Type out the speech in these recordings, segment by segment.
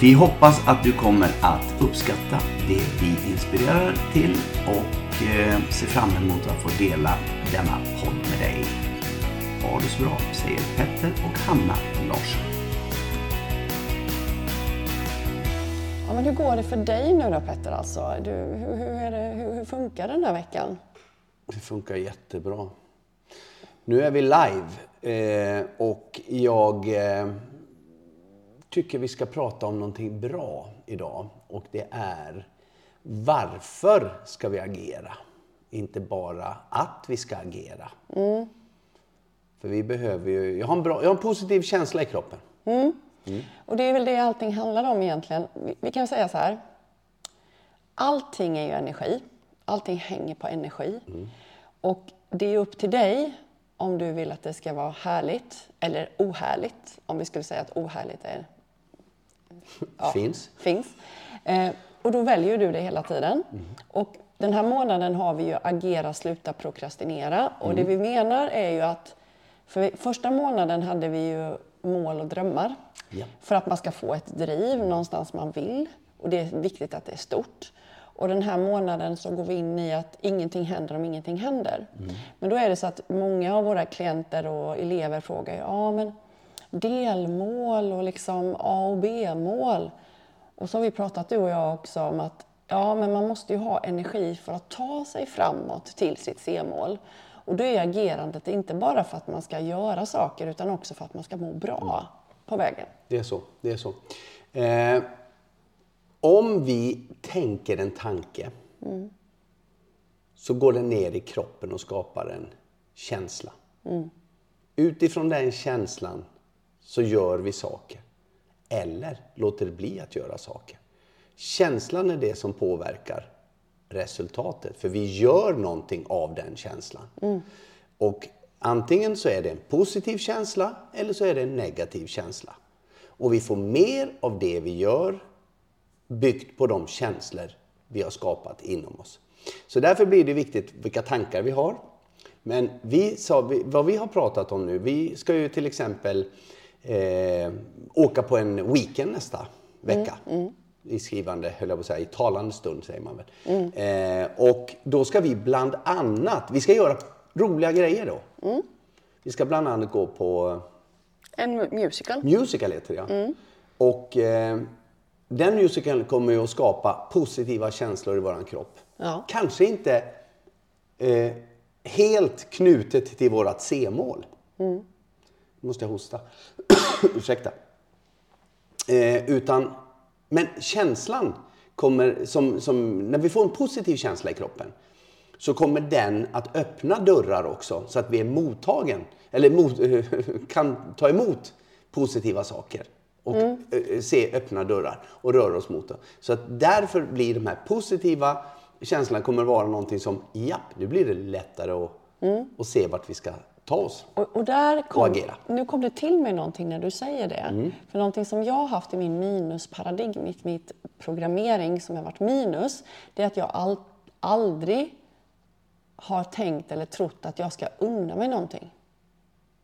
Vi hoppas att du kommer att uppskatta det vi inspirerar till och eh, ser fram emot att få dela denna podd med dig. Ha det så bra, säger Petter och Hanna Larsson. Ja, men hur går det för dig nu då Petter? Alltså? Du, hur, hur, är det, hur, hur funkar den här veckan? Det funkar jättebra. Nu är vi live eh, och jag eh, tycker vi ska prata om någonting bra idag. Och det är varför ska vi agera? Inte bara att vi ska agera. Mm. För vi behöver ju, jag har en, bra, jag har en positiv känsla i kroppen. Mm. Och det är väl det allting handlar om egentligen. Vi, vi kan säga så här. Allting är ju energi. Allting hänger på energi. Och det är upp till dig om du vill att det ska vara härligt eller ohärligt. Om vi skulle säga att ohärligt är ja, Finns. finns. Eh, och då väljer du det hela tiden. Och den här månaden har vi ju agera, sluta, prokrastinera. Och det vi menar är ju att för första månaden hade vi ju mål och drömmar. Ja. För att man ska få ett driv någonstans man vill. Och det är viktigt att det är stort. Och den här månaden så går vi in i att ingenting händer om ingenting händer. Men då är det så att många av våra klienter och elever frågar ju, ja men delmål och liksom A och B-mål. Och så har vi pratat du och jag också om att ja, men man måste ju ha energi för att ta sig framåt till sitt C-mål. Och då är agerandet inte bara för att man ska göra saker utan också för att man ska må bra på vägen. Det är så. Det är så. Eh, om vi tänker en tanke så går den ner i kroppen och skapar en känsla. Utifrån den känslan så gör vi saker. Eller låter bli att göra saker. Känslan är det som påverkar resultatet. För vi gör någonting av den känslan. Och antingen så är det en positiv känsla eller så är det en negativ känsla. Och vi får mer av det vi gör byggt på de känslor vi har skapat inom oss. Så därför blir det viktigt vilka tankar vi har. Men vi sa, vad vi har pratat om nu, vi ska ju till exempel eh, åka på en weekend nästa vecka. I skrivande, höll jag på att säga, i talande stund säger man väl. Eh, och då ska vi bland annat, vi ska göra roliga grejer då. Vi ska bland annat gå på En musical. Musical heter det ja. Och eh, den musicalen kommer ju att skapa positiva känslor i våran kropp. Ja. Kanske inte eh, helt knutet till vårat C-mål. Nu måste jag hosta. Ursäkta. Eh, utan, men känslan kommer, som, som, när vi får en positiv känsla i kroppen så kommer den att öppna dörrar också så att vi är mottagen, eller mot, kan ta emot positiva saker och eh, se öppna dörrar och röra oss mot dem. Så att därför blir de här positiva känslorna kommer vara någonting som, japp, nu blir det lättare att, att se vart vi ska ta oss. Och, och där kom, Och agera. nu kom det till mig någonting när du säger det. För någonting som jag har haft i min minusparadigm, mitt, mitt programmering som har varit minus, det är att jag all, aldrig har tänkt eller trott att jag ska unna mig någonting.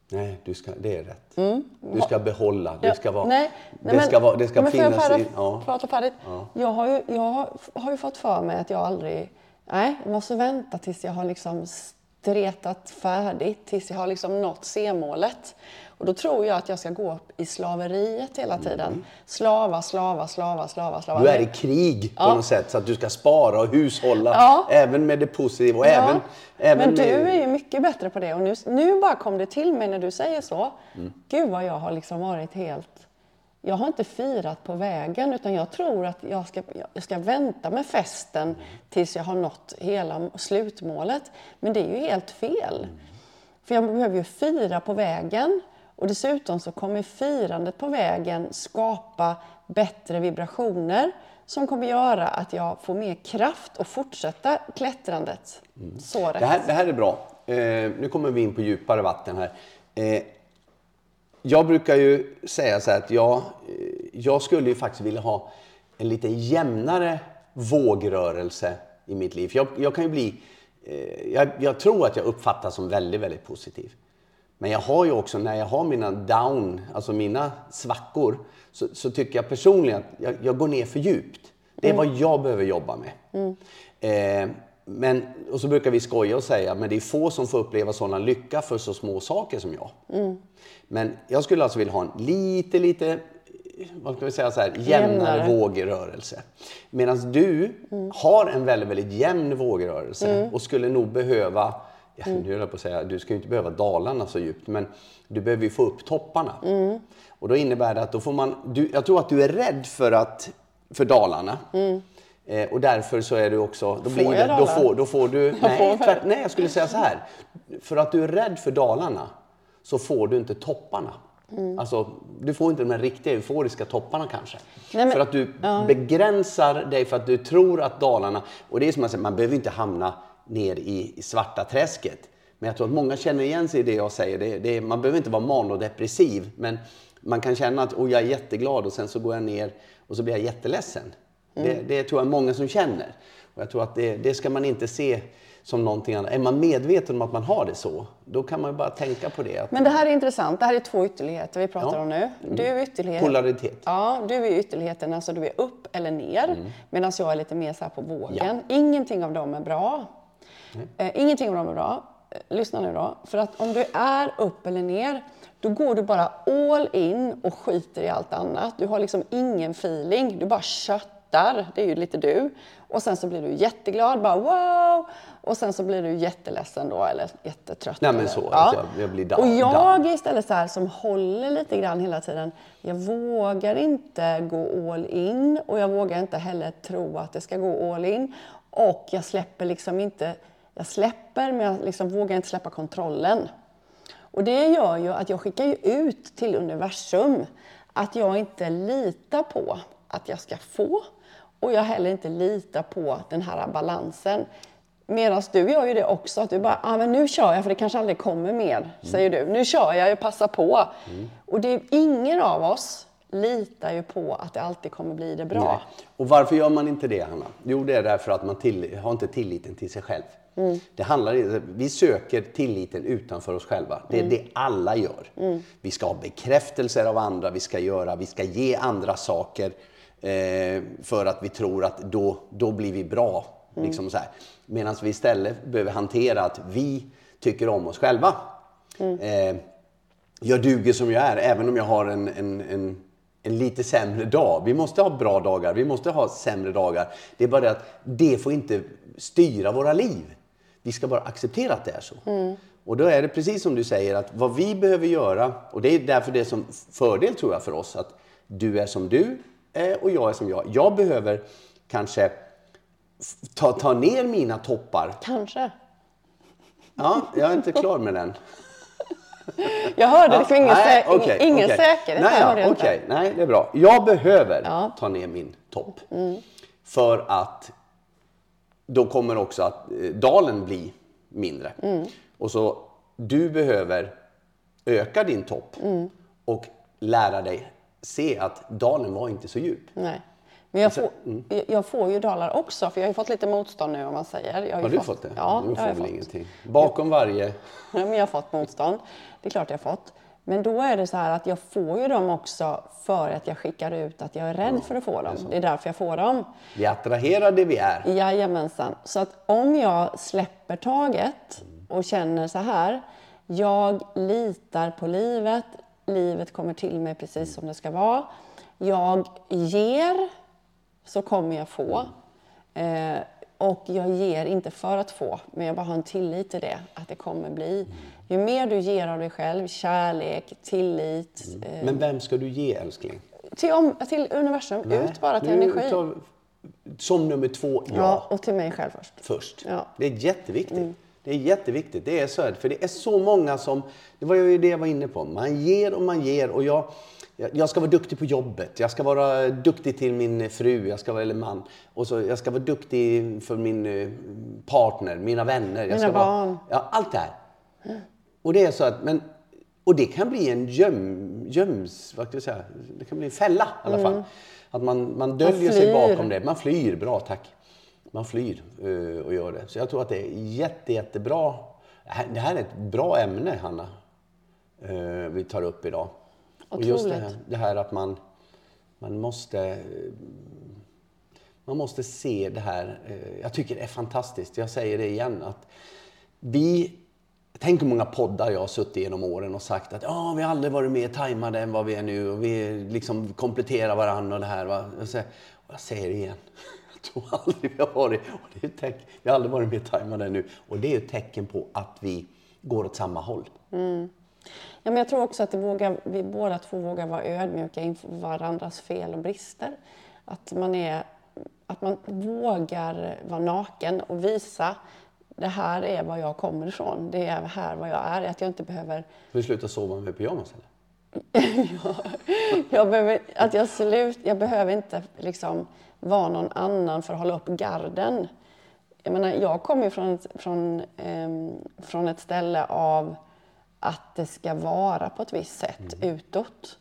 Nej, du ska, det är rätt. Du ska behålla, det ska vara... Nej, nej, det ska, vara, det ska men får jag finnas färda, i... Ja. prata färdigt? Jag, har ju, jag har ju fått för mig att jag aldrig... Nej, jag måste vänta tills jag har liksom stretat färdigt tills jag har liksom nått C-målet. Och då tror jag att jag ska gå upp i slaveriet hela tiden. Slava, slava, slava, slava, slava. Du är i krig på något sätt så att du ska spara och hushålla Ja. även med det positiva och även, även Men du med... är ju mycket bättre på det och nu, nu bara kom det till mig när du säger så. Gud vad jag har liksom varit helt... Jag har inte firat på vägen utan jag tror att jag ska, jag ska vänta med festen tills jag har nått hela slutmålet. Men det är ju helt fel. För jag behöver ju fira på vägen och dessutom så kommer firandet på vägen skapa bättre vibrationer som kommer göra att jag får mer kraft att fortsätta klättrandet. Så rätt. Det här, det här är bra. Eh, nu kommer vi in på djupare vatten här. Eh, jag brukar ju säga så här att jag, jag skulle ju faktiskt vilja ha en lite jämnare vågrörelse i mitt liv. Jag, jag kan ju bli... Eh, jag, jag tror att jag uppfattas som väldigt, väldigt positiv. Men jag har ju också, när jag har mina down, alltså mina svackor, så, så tycker jag personligen att jag, jag går ner för djupt. Det är vad jag behöver jobba med. Eh, men, och så brukar vi skoja och säga, men det är få som får uppleva sådana lycka för så små saker som jag. Men jag skulle alltså vilja ha en lite, lite, vad ska vi säga så här, jämnare, Jämnare. vågrörelse. Medan du har en väldigt, väldigt jämn vågrörelse och skulle nog behöva, ja, nu höll jag på att säga, du ska ju inte behöva Dalarna så djupt, men du behöver ju få upp topparna. Och då innebär det att då får man, du, jag tror att du är rädd för, att, för Dalarna. Eh, och därför så är du också, då, blir jag det, då, får, då får du, nej, får tvärt, nej jag skulle säga så här. För att du är rädd för Dalarna så får du inte topparna. Alltså, du får inte de här riktiga euforiska topparna kanske. Nej, men- för att du begränsar dig för att du tror att Dalarna, och det är som att säga, man behöver inte hamna ner i, i svarta träsket. Men jag tror att många känner igen sig i det jag säger. Det, det, man behöver inte vara manodepressiv, men man kan känna att oh, jag är jätteglad och sen så går jag ner och så blir jag jätteledsen. Det, det tror jag många som känner. Och jag tror att det, det ska man inte se som någonting annat. Är man medveten om att man har det så, då kan man ju bara tänka på det. Att Men det här är intressant. Det här är två ytterligheter vi pratar Ja. om nu. Du är ytterlighet. Polaritet. Ja, du är ytterligheten, alltså du är upp eller ner. Mm. Medan jag är lite mer så på vågen. Ingenting av dem är bra. Eh, ingenting av dem är bra. Eh, lyssna nu då. För att om du är upp eller ner, då går du bara all in och skiter i allt annat. Du har liksom ingen feeling. Du bara köttar. Det är ju lite du. Och sen så blir du jätteglad, bara wow! Och sen så blir du jätteledsen då, eller jättetrött. Nej, men eller, så, att jag- jag blir down- Och jag down. är istället så här som håller lite grann hela tiden. Jag vågar inte gå all in och jag vågar inte heller tro att det ska gå all in. Och jag släpper liksom inte, jag släpper men jag liksom vågar inte släppa kontrollen. Och det gör ju att jag skickar ut till universum att jag inte litar på att jag ska få och jag heller inte litar på den här balansen. Medan du gör ju det också, att du bara, ah, men nu kör jag för det kanske aldrig kommer mer, säger du. Nu kör jag, jag passar på. Och det är, ingen av oss litar ju på att det alltid kommer bli det bra. Nej. Och varför gör man inte det, Hanna? Jo, det är därför att man till, har inte tilliten till sig själv. Det handlar, vi söker tilliten utanför oss själva. Det är det alla gör. Vi ska ha bekräftelser av andra, vi ska, göra, vi ska ge andra saker eh, för att vi tror att då, då blir vi bra. Liksom så här. Medan vi istället behöver hantera att vi tycker om oss själva. Eh, jag duger som jag är, även om jag har en, en, en, en lite sämre dag. Vi måste ha bra dagar, vi måste ha sämre dagar. Det är bara det att det får inte styra våra liv. Vi ska bara acceptera att det är så. Och då är det precis som du säger, att vad vi behöver göra, och det är därför det är som fördel tror jag för oss, att du är som du och jag är som jag. Jag behöver kanske ta, ta ner mina toppar. Kanske. Ja, jag är inte klar med den. Jag hörde liksom ingen, nej, sä- okej, ingen okej. säkerhet. Nej, ja, okej. nej, det är bra. Jag behöver Ja. Mm. ta ner min topp. För att då kommer också att eh, dalen bli mindre. Mm. Och så du behöver öka din topp Mm. och lära dig se att dalen var inte så djup. Nej. Men jag Alltså, får, mm. jag- får ju dalar också, för jag har ju fått lite motstånd nu om man säger. Jag Har ju du fått det? Ja, du det har jag får väl fått. ingenting. Bakom varje... Ja, men jag har fått motstånd. Det är klart jag har fått. Men då är det så här att jag får ju dem också för att jag skickar ut att jag är rädd för att få dem. Det är därför jag får dem. Vi attraherar det vi är. Jajamensan. Så att om jag släpper taget och känner så här. Jag litar på livet. Livet kommer till mig precis som det ska vara. Jag ger så kommer jag få. Eh, och jag ger inte för att få, men jag bara har en tillit till det, att det kommer bli. Ju mer du ger av dig själv, kärlek, tillit. Eh, Men vem ska du ge älskling? till, om, till universum, Nej, ut bara till nu energi. tar- Som nummer två, ja. Ja, och till mig själv först. först. Ja. Det är jätteviktigt. Det är jätteviktigt. Det är så här, för det är så många som, det var ju det jag var inne på, man ger och man ger och jag, jag ska vara duktig på jobbet, jag ska vara duktig till min fru, jag ska vara, eller man, och så, jag ska vara duktig för min eh, partner, mina vänner. Mina ska vara, barn. Ja, allt det här. Och det är så att, men, och det kan bli en göm, göms, vad ska jag säga, det kan bli en fälla i alla fall. Att man, man döljer sig Mm. flyr. bakom det. Man flyr, bra tack. Man flyr eh, och gör det. Så jag tror att det är jätte, jättebra. Det här- är ett bra ämne, Hanna, eh, vi tar upp idag. Och just det här, Otroligt. det här att man, man måste man måste se det här. eh, Jag tycker det är fantastiskt. Jag säger det igen. att vi Tänk hur många poddar jag har suttit genom åren och sagt att vi har aldrig varit mer tajmade än vad vi är nu och vi liksom kompletterar varandra och det här. Va? Jag, säger, och jag säger det igen. Tror aldrig vi har varit, och det är teck, vi har aldrig varit mer tajmade än nu. Och det är ett tecken på att vi går åt samma håll. Ja, men jag tror också att vågar, vi båda två vågar vara ödmjuka inför varandras fel och brister. Att man, är, att man vågar vara naken och visa det här är var jag kommer ifrån. Det är här vad jag är. Att jag inte behöver vi sluta sova med pyjamas eller? jag behöver, att jag, slut, jag behöver inte liksom vara någon annan för att hålla upp garden. Jag, menar, jag kommer ju från från, ehm, från ett ställe av att det ska vara på ett visst sätt utåt.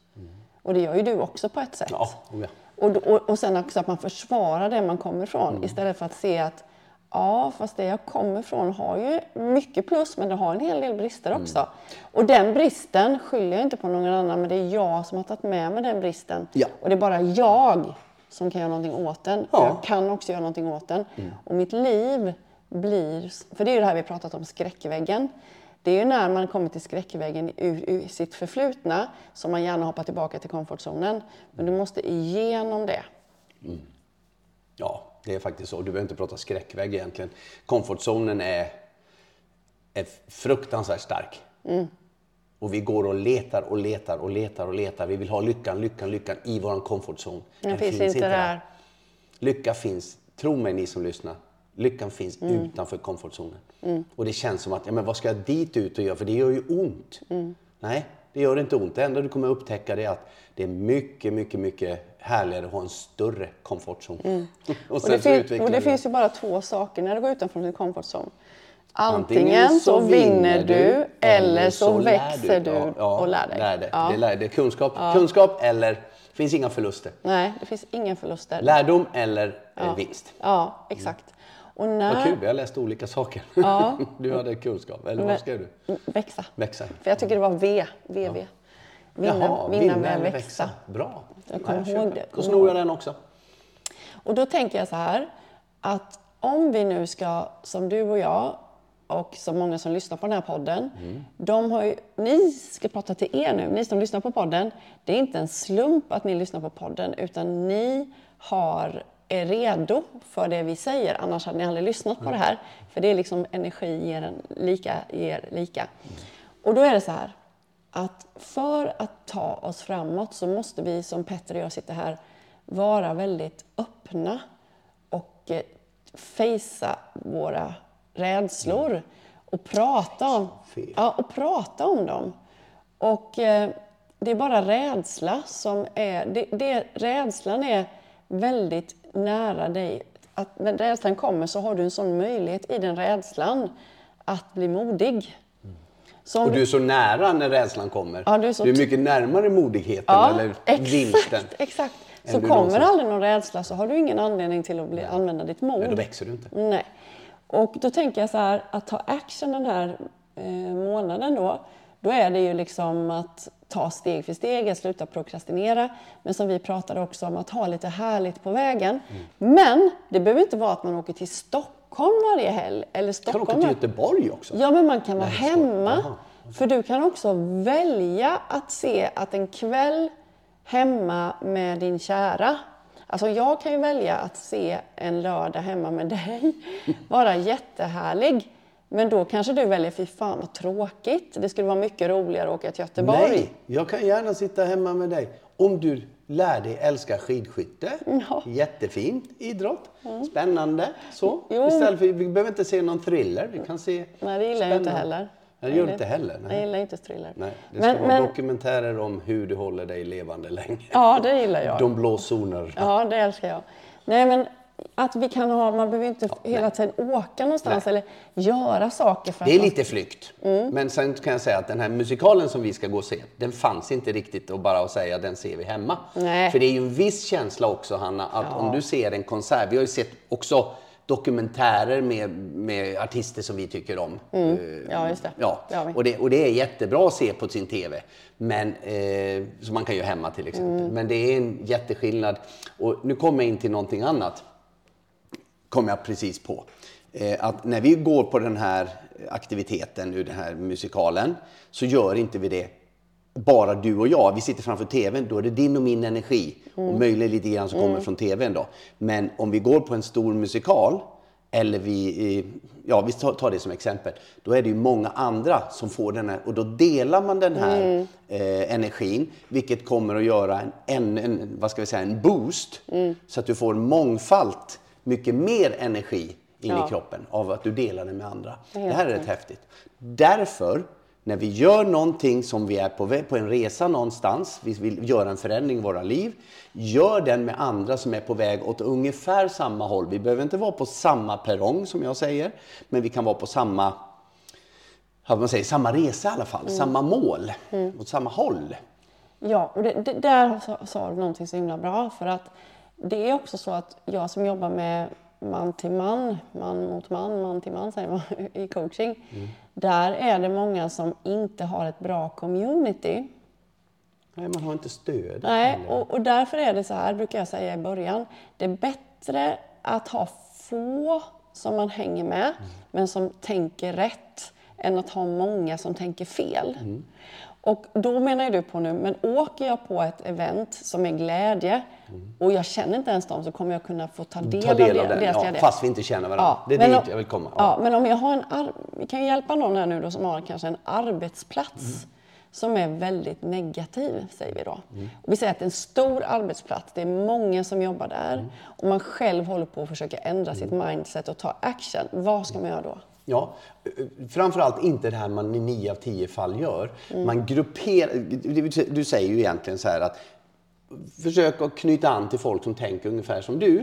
Och det gör ju du också på ett sätt. Ja, oh ja. Och, och, och sen också att man försvarar det man kommer ifrån Mm. istället för att se att ja, fast det jag kommer ifrån har ju mycket plus men det har en hel del brister Mm. också. Och den bristen skyller jag inte på någon annan men det är jag som har tagit med mig den bristen. Ja. Och det är bara jag som kan göra någonting åt den. Ja. Jag kan också göra någonting åt den. Och mitt liv blir, för det är ju det här vi pratat om, skräckväggen. Det är ju när man kommer till skräckväggen ur, ur sitt förflutna som man gärna hoppar tillbaka till komfortzonen. Men du måste igenom det. Ja, det är faktiskt så. Du behöver inte prata skräckvägg egentligen. Komfortzonen är, är fruktansvärt stark. Mm. Och vi går och letar och letar och letar och letar. Vi vill ha lyckan, lyckan, lyckan i vår komfortzon. Den finns inte där. Lycka finns, tro mig ni som lyssnar, lyckan finns Mm. utanför komfortzonen. Och det känns som att, ja men vad ska jag dit ut och göra? För det gör ju ont. Mm. Nej, det gör inte ont. Det enda du kommer upptäcka det är att det är mycket, mycket, mycket härligare att ha en större komfortzon. och Mm. Och sen det, fin- och det finns ju bara två saker när du går utanför din comfort zone. Antingen, Antingen så vinner du eller så växer du Ja, ja, och lär dig. Lär dig. Ja. Det, lär, det är kunskap, kunskap eller, det finns inga förluster. Nej, det finns inga förluster. Lärdom eller vinst. Ja, exakt. Och när... Vad kul, vi har läst olika saker. du hade kunskap, eller vad skrev du? Växa. Växa. För jag tycker det var V, VV. Vinna, Jaha, vinna, väl, växa. Bra. Jag kommer Ja, ihåg det. Då snor jag den också. Och då tänker jag så här, att om vi nu ska, som du och jag och så många som lyssnar på den här podden, de har ju, ni ska prata till er nu, ni som lyssnar på podden. Det är inte en slump att ni lyssnar på podden, utan ni har, är redo för det vi säger, annars hade ni aldrig lyssnat på det här. För det är liksom energi ger en lika, ger lika. Och då är det så här, att för att ta oss framåt så måste vi, som Petter och jag sitter här, vara väldigt öppna och eh, fejsa våra rädslor och prata om, ja, och prata om dem. Och eh, det är bara rädsla som är... Det, det, rädslan är väldigt nära dig. Att när rädslan kommer så har du en sån möjlighet i den rädslan att bli modig. Så om Och du är så nära när rädslan kommer. Ja, du är så- mycket närmare modigheten Ja, eller vinsten. exakt. Så du kommer någonsin- aldrig någon rädsla så har du ingen anledning till att bli, använda ditt mod. Men då växer du inte. Nej. Och då tänker jag så här, att ta action den här eh, månaden då, då är det ju liksom att ta steg för steg, att sluta prokrastinera. Men som vi pratade också om, att ha lite härligt på vägen. Men det behöver inte vara att man åker till Stockholm varje helg. Eller Kan Stockholm. åka till Göteborg också? Ja, men man kan vara hemma. För du kan också välja att se att en kväll hemma med din kära. Alltså jag kan ju välja att se en lördag hemma med dig vara jättehärlig. Men då kanske du väljer, fy fan vad tråkigt. Det skulle vara mycket roligare att åka till Göteborg. Nej, jag kan gärna sitta hemma med dig. Om du lär dig älska skidskytte. Ja. Jättefin idrott. Spännande. Så. Jo. Istället för, vi behöver inte se någon thriller. Vi kan se Nej, det gillar jag inte heller. Nej, det gör inte heller. Jag Nej. gillar inte thriller. Nej, det men, ska vara men, dokumentärer om hur du håller dig levande länge. ja, det gillar jag. De blå zonerna. Ja, det älskar jag. Nej, men att vi kan ha, man behöver inte hela tiden åka någonstans eller göra saker för Det att är man- lite flykt. Mm. Men sen kan jag säga att den här musikalen som vi ska gå och se, den fanns inte riktigt att bara att säga den ser vi hemma. Nej. För det är ju en viss känsla också Hanna, att om du ser en konsert, vi har ju sett också dokumentärer med, med artister som vi tycker om. Eh, Mm. Ja, just det. Ja, Det och det, och det är jättebra att se på sin TV. Men, eh, som man kan ju hemma till exempel. Mm. Men det är en jätteskillnad. Och nu kommer jag in till någonting annat kom jag precis på. Eh, att när vi går på den här aktiviteten, nu den här musikalen, så gör inte vi det bara du och jag. Vi sitter framför TVn, då är det din och min energi. Och möjligen lite grann som kommer från TVn då. Men om vi går på en stor musikal, eller vi, ja vi tar det som exempel, då är det ju många andra som får den här, och då delar man den här eh, energin, vilket kommer att göra en, en, en, vad ska vi säga, en boost, så att du får mångfald, mycket mer energi in Ja. i kroppen av att du delar det med andra. Det Helt här är rätt häftigt. Därför, när vi gör någonting som vi är på, väg, på en resa någonstans, vi vill göra en förändring i våra liv, gör den med andra som är på väg åt ungefär samma håll. Vi behöver inte vara på samma perrong som jag säger, men vi kan vara på samma, vad man säger, samma resa i alla fall, samma mål, åt samma håll. Ja, och det, det, där sa- sa du någonting så himla bra. För att det är också så att jag som jobbar med man till man, man mot man, man till man säger man i coaching. Där är det många som inte har ett bra community. Nej, man har inte stöd. Nej, och, och därför är det så här, brukar jag säga i början. Det är bättre att ha få som man hänger med, men som tänker rätt, än att ha många som tänker fel. Och då menar du på nu, men åker jag på ett event som är glädje och jag känner inte ens dem så kommer jag kunna få ta del, Ta del av det- den, deras ja, fast vi inte känner varandra. Ja, det är dit om- jag vill komma. Ja. men om jag har en ar- vi kan ju hjälpa någon här nu då som har kanske en arbetsplats som är väldigt negativ, säger vi då. Och vi säger att det är en stor arbetsplats, det är många som jobbar där och man själv håller på att försöka ändra sitt mindset och ta action. Vad ska man göra då? Ja, framförallt inte det här man i nio av tio fall gör. Man grupperar, du- säger ju egentligen så här att försök att knyta an till folk som tänker ungefär som du.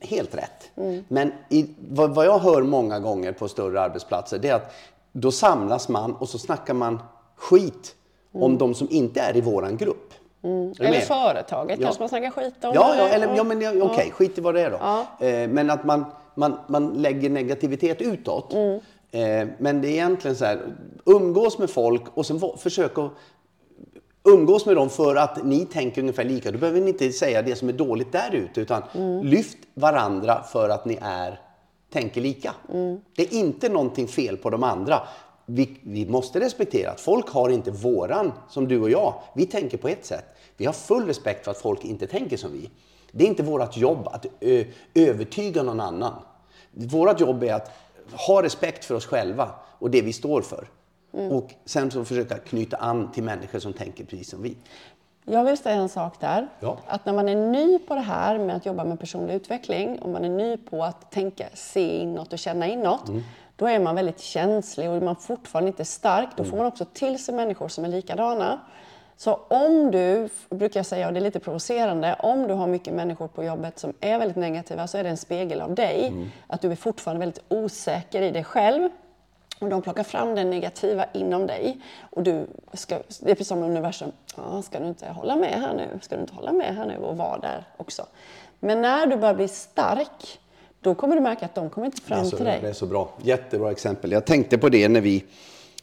Helt rätt. Men i, vad, vad jag hör många gånger på större arbetsplatser det är att då samlas man och så snackar man skit om de som inte är i våran grupp. Du Eller med? företaget Ja. kanske man snackar skit om? Ja, ja, eller, ja men okej, Ja. skit i vad det är då. Ja. Eh, men att man, man, man lägger negativitet utåt. Mm. Eh, men det är egentligen så här, umgås med folk och sen försök att umgås med dem för att ni tänker ungefär lika. Då behöver ni inte säga det som är dåligt där ute utan Mm. lyft varandra för att ni är, tänker lika. Mm. Det är inte någonting fel på de andra. Vi, vi måste respektera att folk har inte våran, som du och jag. Vi tänker på ett sätt. Vi har full respekt för att folk inte tänker som vi. Det är inte vårt jobb att övertyga någon annan. Vårt jobb är att ha respekt för oss själva och det vi står för. Och sen så försöka knyta an till människor som tänker precis som vi. Jag vill säga en sak där. Ja. Att när man är ny på det här med att jobba med personlig utveckling och man är ny på att tänka, se inåt och känna inåt. Mm. Då är man väldigt känslig och är man fortfarande inte stark. Då får man också till sig människor som är likadana. Så om du, brukar jag säga, och det är lite provocerande, om du har mycket människor på jobbet som är väldigt negativa så är det en spegel av dig. Mm. Att du är fortfarande väldigt osäker i dig själv. Och de plockar fram det negativa inom dig. Och du ska, det är precis som universum. Ja, ska du inte hålla med här nu? Ska du inte hålla med här nu och vara där också? Men när du börjar bli stark, då kommer du märka att de kommer inte fram så, till det är dig. så bra. Jättebra exempel. Jag tänkte på det när vi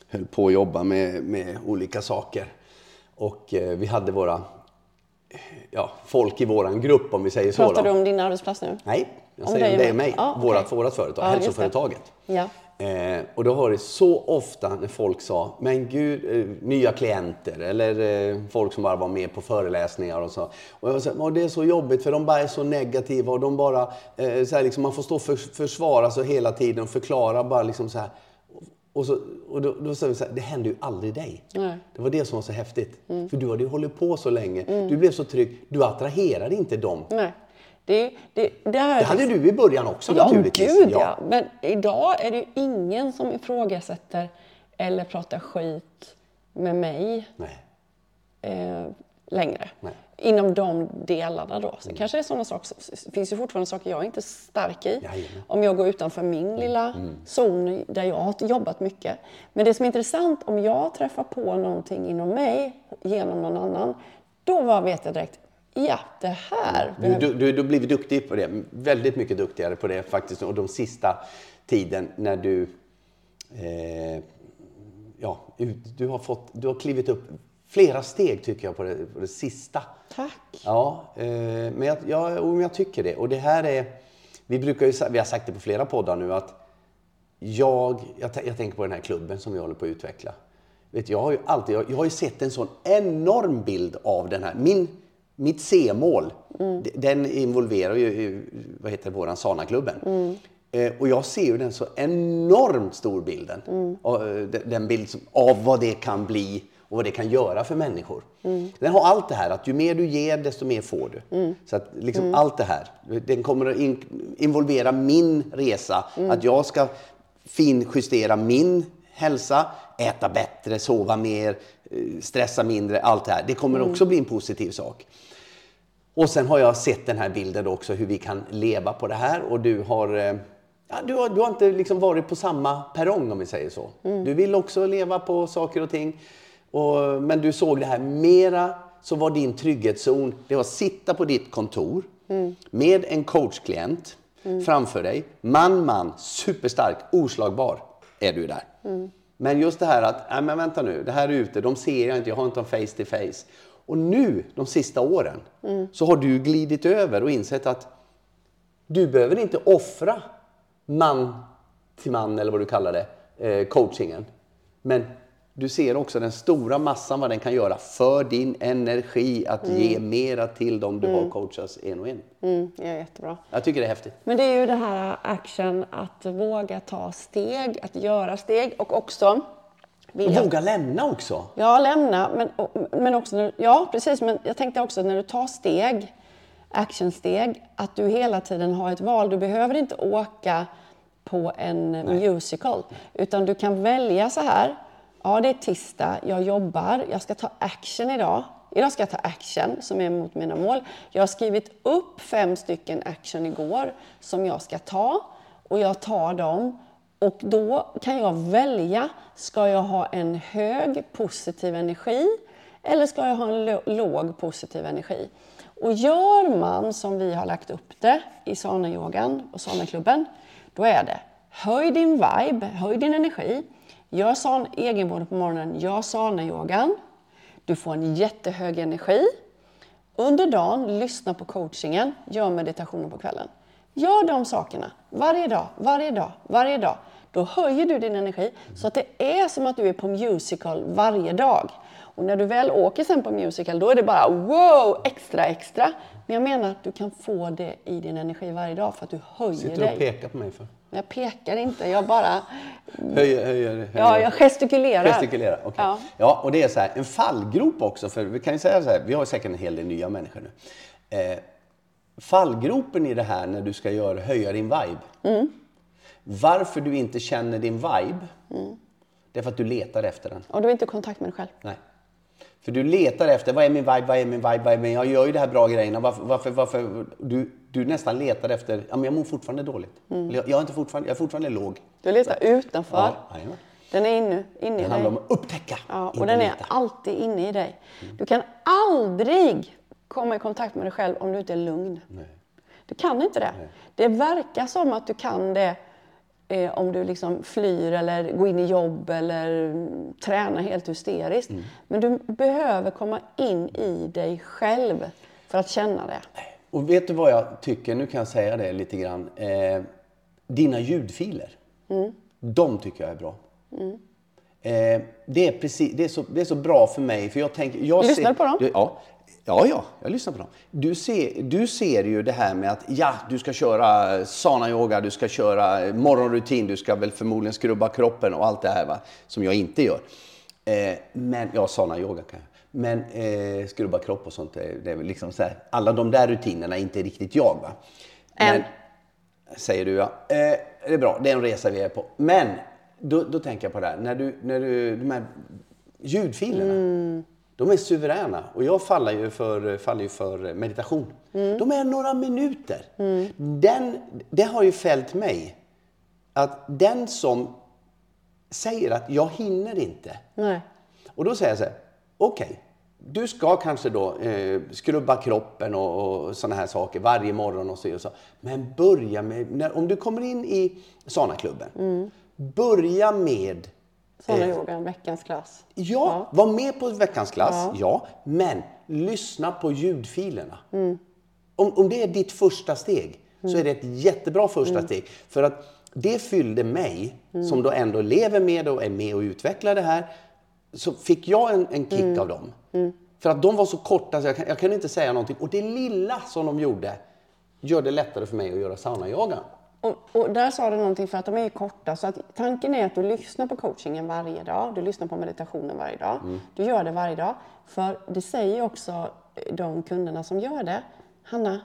höll på att jobba med, med olika saker. Och eh, vi hade våra, ja, folk i våran grupp om vi säger så. Pratar du om din arbetsplats nu? Nej, Jag Om säger dig om dig och mig. mig, Ja, okej. vårat, vårat företag, det. hälsoföretaget. Ja. Eh, och då har det så ofta när folk sa, men gud, eh, nya klienter eller eh, folk som bara var med på föreläsningar och så. Och jag sa, "Åh, det är så jobbigt för de bara är så negativa och de bara, eh, så här, liksom, man får stå och för, försvara sig hela tiden och förklara bara liksom så här. Och, så, och då, då sa vi så här, det händer ju aldrig dig. Nej. Det var det som var så häftigt. För du hade ju hållit på så länge. Du blev så trygg. Du attraherade inte dem. Nej. Det, det, det, här Det hade du i början också Ja, naturligtvis. gud ja. Men idag är det ju ingen som ifrågasätter eller pratar skit med mig eh, längre. Nej. Inom de delarna då. Sen kanske det är sådana saker, det finns ju fortfarande saker jag är inte stark i. Jajamän. Mm. Om jag går utanför min lilla zon där jag har jobbat mycket. Men det som är intressant, om jag träffar på någonting inom mig genom någon annan, då vet jag direkt, ja det här Du, du, du, du har blivit duktig på det. Väldigt mycket duktigare på det faktiskt. Och de sista tiden när du... Eh, ja, du har, fått, du har klivit upp flera steg tycker jag på det, på det sista. Tack. Ja, eh, men jag, jag, jag tycker det. Och det här är... Vi, brukar ju, vi har sagt det på flera poddar nu att jag, jag, jag tänker på den här klubben som vi håller på att utveckla. Vet, jag, har ju alltid, jag, jag har ju sett en sån enorm bild av den här. Min, mitt C-mål, d- den involverar ju vad heter våran Sana-klubben. Eh, och jag ser ju den så enormt stor bilden. Och, eh, den- Den bild som, av vad det kan bli och vad det kan göra för människor. Den har allt det här att ju mer du ger desto mer får du. Så att liksom allt det här. Den kommer att in, involvera min resa. Att jag ska finjustera min hälsa, äta bättre, sova mer, eh, stressa mindre, allt det här. Det kommer också bli en positiv sak. Och sen har jag sett den här bilden också hur vi kan leva på det här och du har eh, Ja, du, har, du har inte liksom varit på samma perrong om vi säger så. Du vill också leva på saker och ting. Och, men du såg det här mera så var din trygghetszon, det var att sitta på ditt kontor med en coachklient framför dig. Man, man, superstark, oslagbar är du där. Men just det här att, nej men vänta nu, det här är ute, de ser jag inte, jag har inte en face to face. Och nu, de sista åren, så har du glidit över och insett att du behöver inte offra man till man eller vad du kallar det, eh, coachingen. Men du ser också den stora massan vad den kan göra för din energi att ge mera till dem du har coachats en och en. Mm, ja, jättebra. Jag tycker det är häftigt. Men det är ju det här action, att våga ta steg, att göra steg och också vilja våga lämna också. Ja, lämna. Men, men också, när, ja precis, men jag tänkte också när du tar steg, actionsteg, att du hela tiden har ett val. Du behöver inte åka på en musical, utan du kan välja så här. Ja, det är tisdag, jag jobbar, jag ska ta action idag. Idag ska jag ta action som är mot mina mål. Jag har skrivit upp fem stycken action igår som jag ska ta och jag tar dem och då kan jag välja, ska jag ha en hög positiv energi eller ska jag ha en låg positiv energi? Och gör man som vi har lagt upp det i Sana-yogan och Sana-klubben, då är det höj din vibe, höj din energi, gör san- egenvård på morgonen, gör Sana-yogan, du får en jättehög energi. Under dagen, lyssna på coachingen, gör meditationen på kvällen. Gör de sakerna varje dag, varje dag, varje dag. Då höjer du din energi så att det är som att du är på musical varje dag. Och när du väl åker sen på musical, då är det bara wow, extra, extra. Men jag menar att du kan få det i din energi varje dag för att du höjer Sitter du dig. och pekar på mig för? Jag pekar inte, jag bara... Höjer, höjer, höjer. Ja, jag gestikulerar. Gestikulera, okej. Ja. Ja. och det är så här, en fallgrop också, för vi kan ju säga så här, vi har säkert en hel del nya människor nu. Eh, fallgropen i det här när du ska göra, höja din vibe. Mm. Varför du inte känner din vibe, Mm. det är för att du letar efter den. Och du är inte i kontakt med dig själv. Nej. För du letar efter, vad är min vibe, vad är min vibe, vad är min... Jag gör ju de här bra grejerna, varför, varför, varför? Du, du nästan letar efter, ja men jag mår fortfarande dåligt. Mm. Jag, jag, är inte fortfarande, jag är fortfarande låg. Du letar utanför. Ja, jajamän. Den är inne, inne i det dig. handlar om att upptäcka, Ja, och den är leta. alltid inne i dig. Du kan aldrig komma i kontakt med dig själv om du inte är lugn. Du kan inte det. Det verkar som att du kan det eh, om du liksom flyr eller går in i jobb eller mm, tränar helt hysteriskt. Men du behöver komma in i dig själv för att känna det. Och vet du vad jag tycker? Nu kan jag säga det lite grann. Eh, dina ljudfiler. Mm. De tycker jag är bra. Eh, det, är precis, det, är så, det är så bra för mig. För jag tänker, jag Lyssnar du på dem? Du, ja. Ja, ja, jag lyssnar på dem. Du ser, du ser ju det här med att ja, du ska köra sana-yoga, du ska köra morgonrutin, du ska väl förmodligen skrubba kroppen och allt det här va, som jag inte gör. Eh, men, ja, sana-yoga kan jag. Men eh, skrubba kropp och sånt, det, det är väl liksom så här, alla de där rutinerna är inte riktigt jag. Va? Än. Säger du ja. Eh, det är bra, det är en resa vi är på. Men då, då tänker jag på det här, när du, när du, de här ljudfilerna. De är suveräna och jag faller ju för, faller ju för meditation. De är några minuter. Den, det har ju fällt mig att den som säger att jag hinner inte. Nej. Och då säger jag så här, okej, du ska kanske då eh, skrubba kroppen och, och sådana här saker varje morgon och så, och så. Men börja med, när, om du kommer in i Sana-klubben, börja med Sådana Eh. yoga, veckans klass. Ja, var med på veckans klass, ja. Men lyssna på ljudfilerna. Om, om det är ditt första steg så är det ett jättebra första steg. För att det fyllde mig, som då ändå lever med och är med och utvecklar det här, så fick jag en, en kick av dem. För att de var så korta så jag, jag kunde inte säga någonting. Och det lilla som de gjorde gör det lättare för mig att göra saunayoga. Och, och där sa du någonting för att de är korta. Så att tanken är att du lyssnar på coachingen varje dag. Du lyssnar på meditationen varje dag. Du gör det varje dag. För det säger också de kunderna som gör det. Hanna,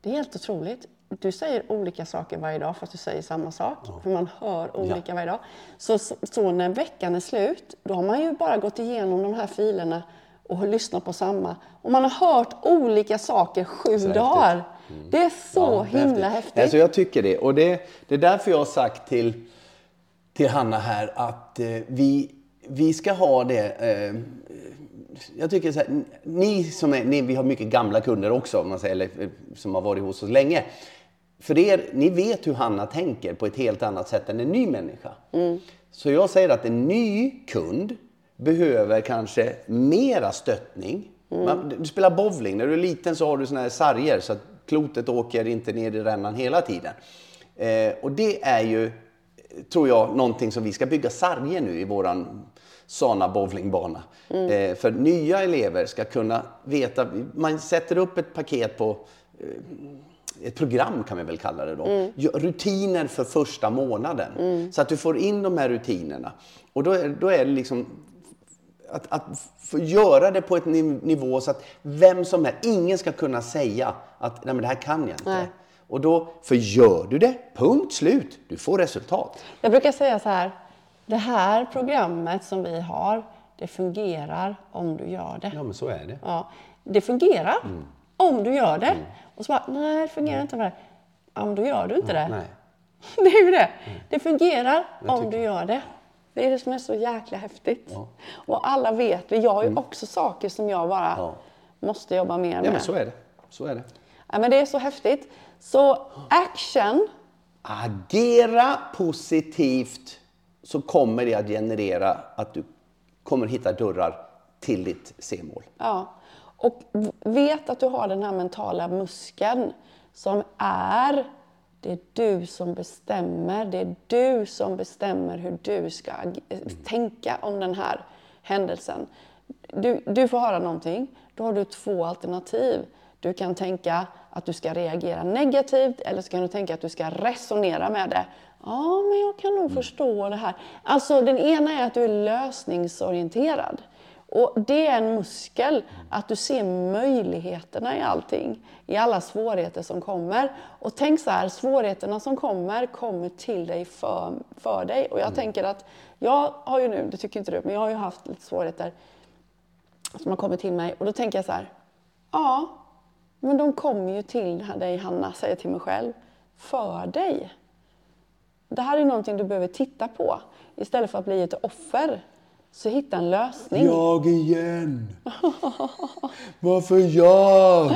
det är helt otroligt. Du säger olika saker varje dag fast du säger samma sak. För man hör olika varje dag. Så, så, så när veckan är slut, då har man ju bara gått igenom de här filerna och lyssnat på samma. Och man har hört olika saker sju häftigt. dagar. Det är så Ja, himla häftigt. Alltså jag tycker det. Och det, det är därför jag har sagt till, till Hanna här att eh, vi, vi ska ha det. Eh, jag tycker så här, ni som är, ni, vi har mycket gamla kunder också, om man säger, eller, eh, som har varit hos oss länge. För er, ni vet hur Hanna tänker på ett helt annat sätt än en ny människa. Så jag säger att en ny kund behöver kanske mera stöttning. Man, du spelar bowling, när du är liten så har du såna här sarger så att klotet åker inte ner i rännan hela tiden. Eh, och det är ju, tror jag, någonting som vi ska bygga sarger nu i våran Sana bowlingbana. Eh, för nya elever ska kunna veta, man sätter upp ett paket på ett program kan vi väl kalla det då. Gö- Rutiner för första månaden. Så att du får in de här rutinerna. Och då är, då är det liksom att, att få göra det på ett niv- nivå så att vem som helst, ingen ska kunna säga att nej men det här kan jag inte. Nej. Och då, för gör du det, punkt slut, du får resultat. Jag brukar säga så här. Det här programmet som vi har, det fungerar om du gör det. Ja men så är det. Ja, det fungerar Mm. om du gör det. Och så bara, nej det fungerar inte. För det. Ja, men då gör du inte det. Nej. Det är ju det. Det fungerar om du gör det. Det är det som är så jäkla häftigt. Och alla vet vi. Jag har ju också saker som jag bara Mm. Ja. måste jobba mer med. Ja men så är det. Så är det. Ja, men det är så häftigt. Så action, Agera positivt så kommer det att generera att du kommer hitta dörrar till ditt C-mål. Ja. Och vet att du har den här mentala muskeln som är det är du som bestämmer. Det är du som bestämmer hur du ska ag- tänka om den här händelsen. Du, du får höra någonting, då har du två alternativ. Du kan tänka att du ska reagera negativt eller så kan du tänka att du ska resonera med det. Ja, men jag kan nog förstå det här. Alltså, den ena är att du är lösningsorienterad. Och det är en muskel, att du ser möjligheterna i allting, i alla svårigheter som kommer. Och tänk så här, svårigheterna som kommer, kommer till dig för, för dig. Och jag tänker att, jag har ju nu, det tycker inte du, men jag har ju haft lite svårigheter som har kommit till mig. Och då tänker jag så här, ja, men de kommer ju till dig Hanna, säger jag till mig själv, för dig. Det här är någonting du behöver titta på. Istället för att bli ett offer, så hitta en lösning. Jag igen! Varför jag?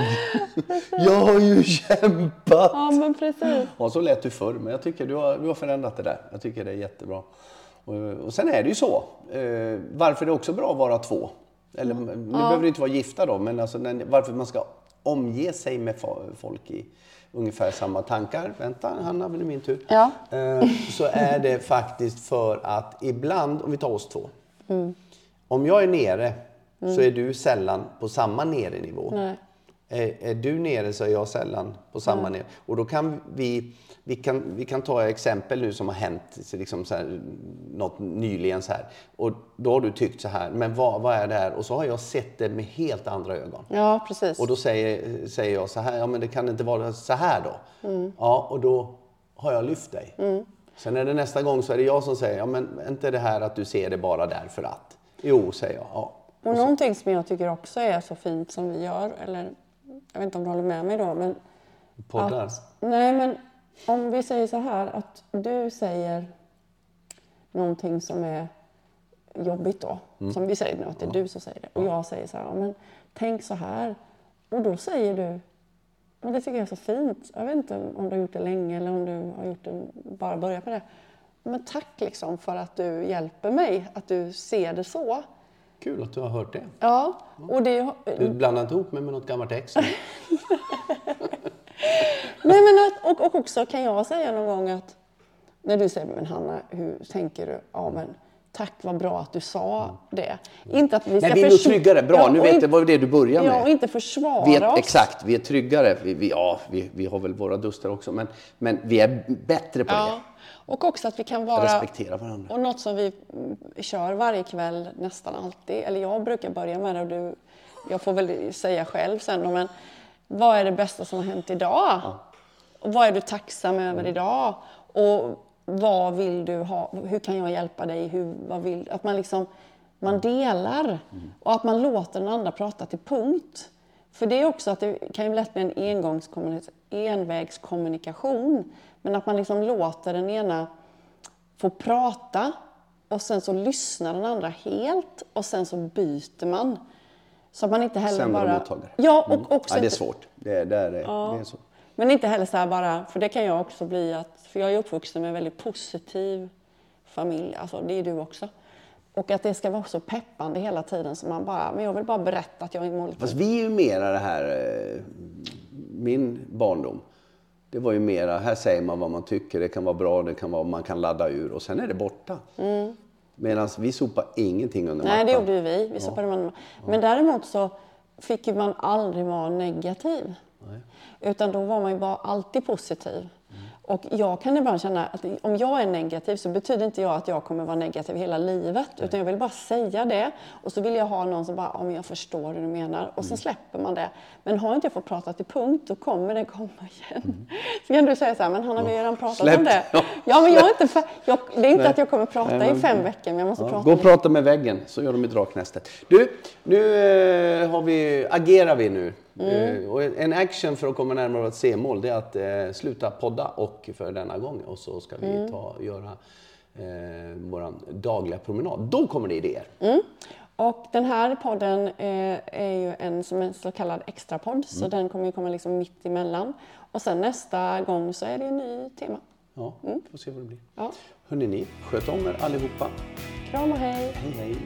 Jag har ju kämpat! Ja, men precis. Ja, så lät du förr, men jag tycker du har, du har förändrat det där. Jag tycker det är jättebra. Och, och sen är det ju så. Eh, varför det är också bra att vara två. Eller, Nu behöver det inte vara gifta då, men alltså, när, varför man ska omge sig med fo- folk i ungefär samma tankar. Vänta, Hanna, nu är min tur. Ja. Eh, Så är det faktiskt för att ibland, om vi tar oss två. Mm. Om jag är nere så är du sällan på samma nere-nivå. Nej. Är, är du nere så är jag sällan på samma nere. Och då kan vi, vi, kan, vi kan ta exempel nu som har hänt, liksom så här, något nyligen så här. Och då har du tyckt så här, men vad, vad är det här? Och så har jag sett det med helt andra ögon. Ja, precis. Och då säger, säger jag så här, ja men det kan inte vara så här då. Mm. Ja, och då har jag lyft dig. Sen är det nästa gång så är det jag som säger, ja men är inte det här att du ser det bara därför att? Jo, säger jag. Ja. Och någonting som jag tycker också är så fint som vi gör, eller jag vet inte om du håller med mig då, men Poddar. Att, nej, men om vi säger så här att du säger någonting som är jobbigt då. Som vi säger nu, att det är du som säger det. Och jag säger så här, "Ja, men tänk så här. Och då säger du, men det tycker jag är så fint. Jag vet inte om du har gjort det länge eller om du har gjort det, bara börjat med det. Men tack liksom för att du hjälper mig, att du ser det så. Kul att du har hört det. Ja, och det, Du blandar inte ihop mig med något gammalt ex? Nej, men att, och, och också kan jag säga någon gång att när du säger men Hanna, hur tänker du? Ja, men tack vad bra att du sa det. Inte att vi ska Nej, vi är nog tryggare. Bra, Ja, nu vet jag, det var det du började med. Ja, och inte försvara vi är, oss. Exakt, vi är tryggare. Vi, vi, ja, vi, vi har väl våra duster också, men, men vi är bättre på Ja. Och också att vi kan det. vara... Respektera varandra. Och något som vi mm, kör varje kväll nästan alltid, eller jag brukar börja med det och du, jag får väl säga själv sen då, men vad är det bästa som har hänt idag? Och vad är du tacksam över Mm. idag? Och vad vill du ha? Hur kan jag hjälpa dig? Hur, vad vill, att man liksom man delar och att man låter den andra prata till punkt. För det är också att det kan ju lätt bli en envägskommunikation. Men att man liksom låter den ena få prata och sen så lyssnar den andra helt och sen så byter man. Så att man inte heller Sändare och bara... mottagare. Ja, och Mm. också ja, det är svårt. Det är, det är, det är så. Men inte heller så här bara, för det kan jag också bli att, för jag är uppvuxen med en väldigt positiv familj, alltså det är du också. Och att det ska vara så peppande hela tiden så man bara, men jag vill bara berätta att jag mår lite... Fast vi är ju mera det här, eh, min barndom. Det var ju mera, här säger man vad man tycker, det kan vara bra, det kan vara, man kan ladda ur och sen är det borta. Medan vi sopar ingenting under Mm. Nej, det mattan. gjorde ju vi. vi man... Men däremot så fick man aldrig vara negativ. Utan då var man ju bara alltid positiv. Och jag kan ibland känna att om jag är negativ så betyder inte jag att jag kommer vara negativ hela livet. Utan jag vill bara säga det. Och så vill jag ha någon som bara, ja men jag förstår hur du menar. Och sen släpper man det. Men har inte jag fått prata till punkt, då kommer det komma igen. Så kan du säga så här, men han har ju redan pratat Släpp om det. Ja, men jag är inte jag, Det är inte Nej. att jag kommer prata Nej, i men- fem veckor, men jag måste Ja, prata gå och prata med väggen, så gör de i draknästet. Du, nu eh, har vi, agerar vi nu. Mm. Eh, och en action för att komma närmare vårt C-mål det är att eh, sluta podda och för denna gång. Och så ska vi Mm. ta, göra eh, vår dagliga promenad. Då kommer det idéer. Mm. Och den här podden eh, är ju en som en så kallad extrapodd, så den kommer ju komma liksom mitt emellan. Och sen nästa gång så är det en ny tema. Ja, får se vad det blir. Ja. Hörrni ni, sköt om er allihopa. Kram och hej! Hej hej!